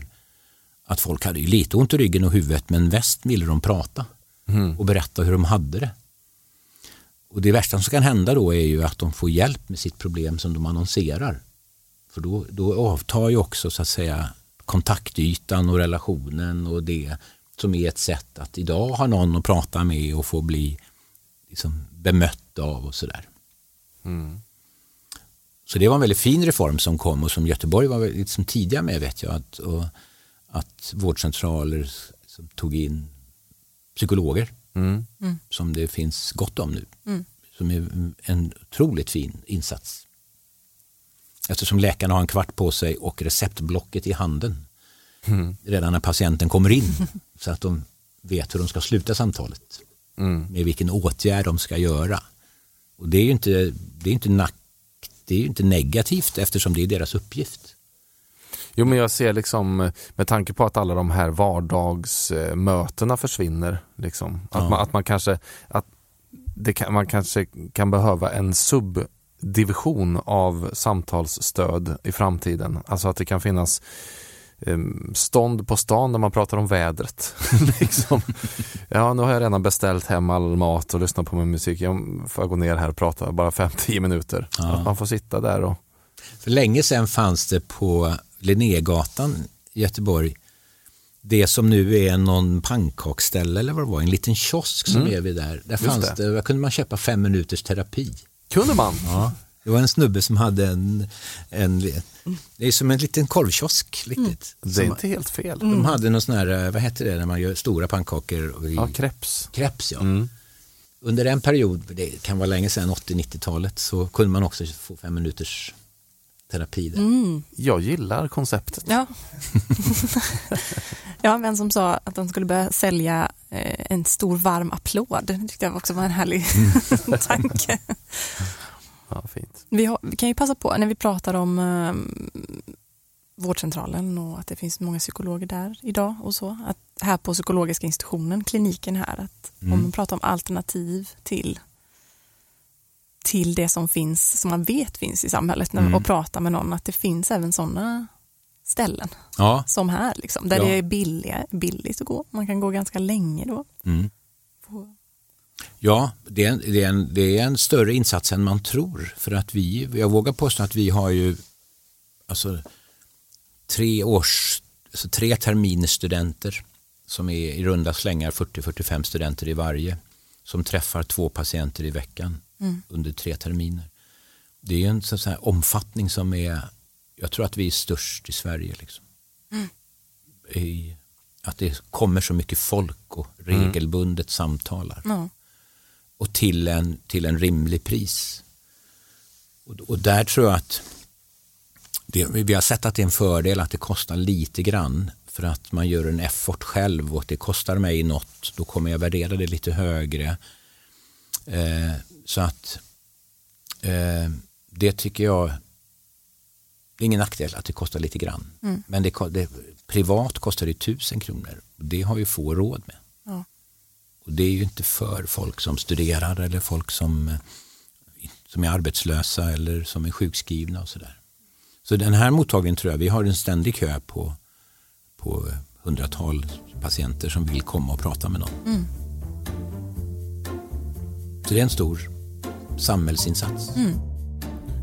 att folk hade lite ont i ryggen och huvudet men väst ville de prata mm. och berätta hur de hade det. Och det värsta som kan hända då är ju att de får hjälp med sitt problem som de annonserar. För då, då avtar ju också så att säga kontaktytan och relationen och det som är ett sätt att idag ha någon att prata med och få bli liksom bemött av och sådär. Mm. Så det var en väldigt fin reform som kom och som Göteborg var liksom tidiga med vet jag. Att, och, att vårdcentraler som tog in psykologer mm. mm. som det finns gott om nu. Mm. Som är en otroligt fin insats. Eftersom läkarna har en kvart på sig och receptblocket i handen mm. redan när patienten kommer in så att de vet hur de ska sluta samtalet. Mm. Med vilken åtgärd de ska göra. Och det är ju inte, det är inte, nack, det är inte negativt eftersom det är deras uppgift. Jo men jag ser liksom med tanke på att alla de här vardagsmötena försvinner. Liksom, att, ja. man, att man kanske att det kan, man kanske kan behöva en subdivision av samtalsstöd i framtiden. Alltså att det kan finnas stånd på stan när man pratar om vädret. liksom. Ja, nu har jag redan beställt hem all mat och lyssnat på min musik. Jag får gå ner här och prata bara 5-10 minuter. Ja. Att man får sitta där och... För länge sedan fanns det på Linnégatan i Göteborg det som nu är någon pannkakställe eller vad det var, en liten kiosk som mm. är vid där. Där, fanns det. det. där kunde man köpa fem minuters terapi. Kunde man? Ja. Det var en snubbe som hade en, en det är som en liten korvkiosk. Riktigt. Mm. Det är inte helt fel. De mm. hade någon sån här, vad heter det när man gör stora pannkakor? ja, kreps. Kreps ja. Mm. Under en period, det kan vara länge sedan, 80-90-talet, så kunde man också få fem minuters terapi där. Mm. Jag gillar konceptet. Ja. ja, vem som sa att de skulle börja sälja eh, en stor varm applåd. Det tyckte jag också var en härlig mm. tanke. Ja, fint. Vi, har, vi, kan ju passa på när vi pratar om eh, vårdcentralen och att det finns många psykologer där idag och så. Att här på psykologiska institutionen, kliniken här, att mm. om man pratar om alternativ till till det som finns, som man vet finns i samhället mm. och prata med någon, att det finns även sådana ställen ja. som här, liksom, där ja. det är billiga, billigt att gå. Man kan gå ganska länge då. Mm. Ja, det är, en, det, är en, det är en större insats än man tror. För att vi, jag vågar påstå att vi har ju alltså, tre års, alltså tre terminers studenter som är i runda slängar 40-45 studenter i varje som träffar två patienter i veckan mm. under tre terminer. Det är en sån här omfattning som är, jag tror att vi är störst i Sverige. Liksom. Mm. I, att det kommer så mycket folk och regelbundet mm. samtalar. Och till en, till en rimlig pris. Och, och där tror jag att det, vi har sett att det är en fördel att det kostar lite grann för att man gör en effort själv och det kostar mig något, då kommer jag värdera det lite högre. Eh, så att eh, det tycker jag, det är ingen nackdel att det kostar lite grann. Mm. Men det, det, privat kostar det tusen kronor. Det har ju få råd med. Och det är ju inte för folk som studerar eller folk som, eh, som är arbetslösa eller som är sjukskrivna och sådär. Så den här mottagningen tror jag, vi har en ständig kö på, på hundratal patienter som vill komma och prata med någon. Mm. Så det är en stor samhällsinsats. Mm.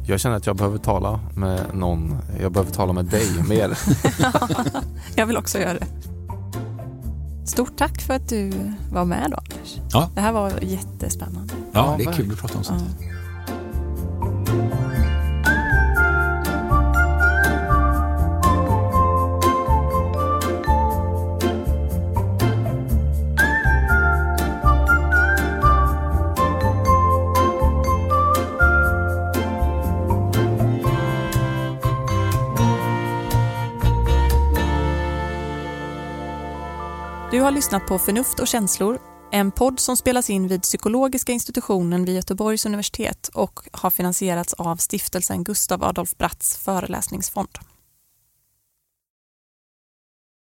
Jag känner att jag behöver tala med någon. Jag behöver tala med dig mer. jag vill också göra det. Stort tack för att du var med då, Anders. Ja. Det här var jättespännande. Ja, det är kul att prata om sånt. Ja. Du har lyssnat på Förnuft och känslor, en podd som spelas in vid psykologiska institutionen vid Göteborgs universitet och har finansierats av stiftelsen Gustav Adolf Bratts föreläsningsfond.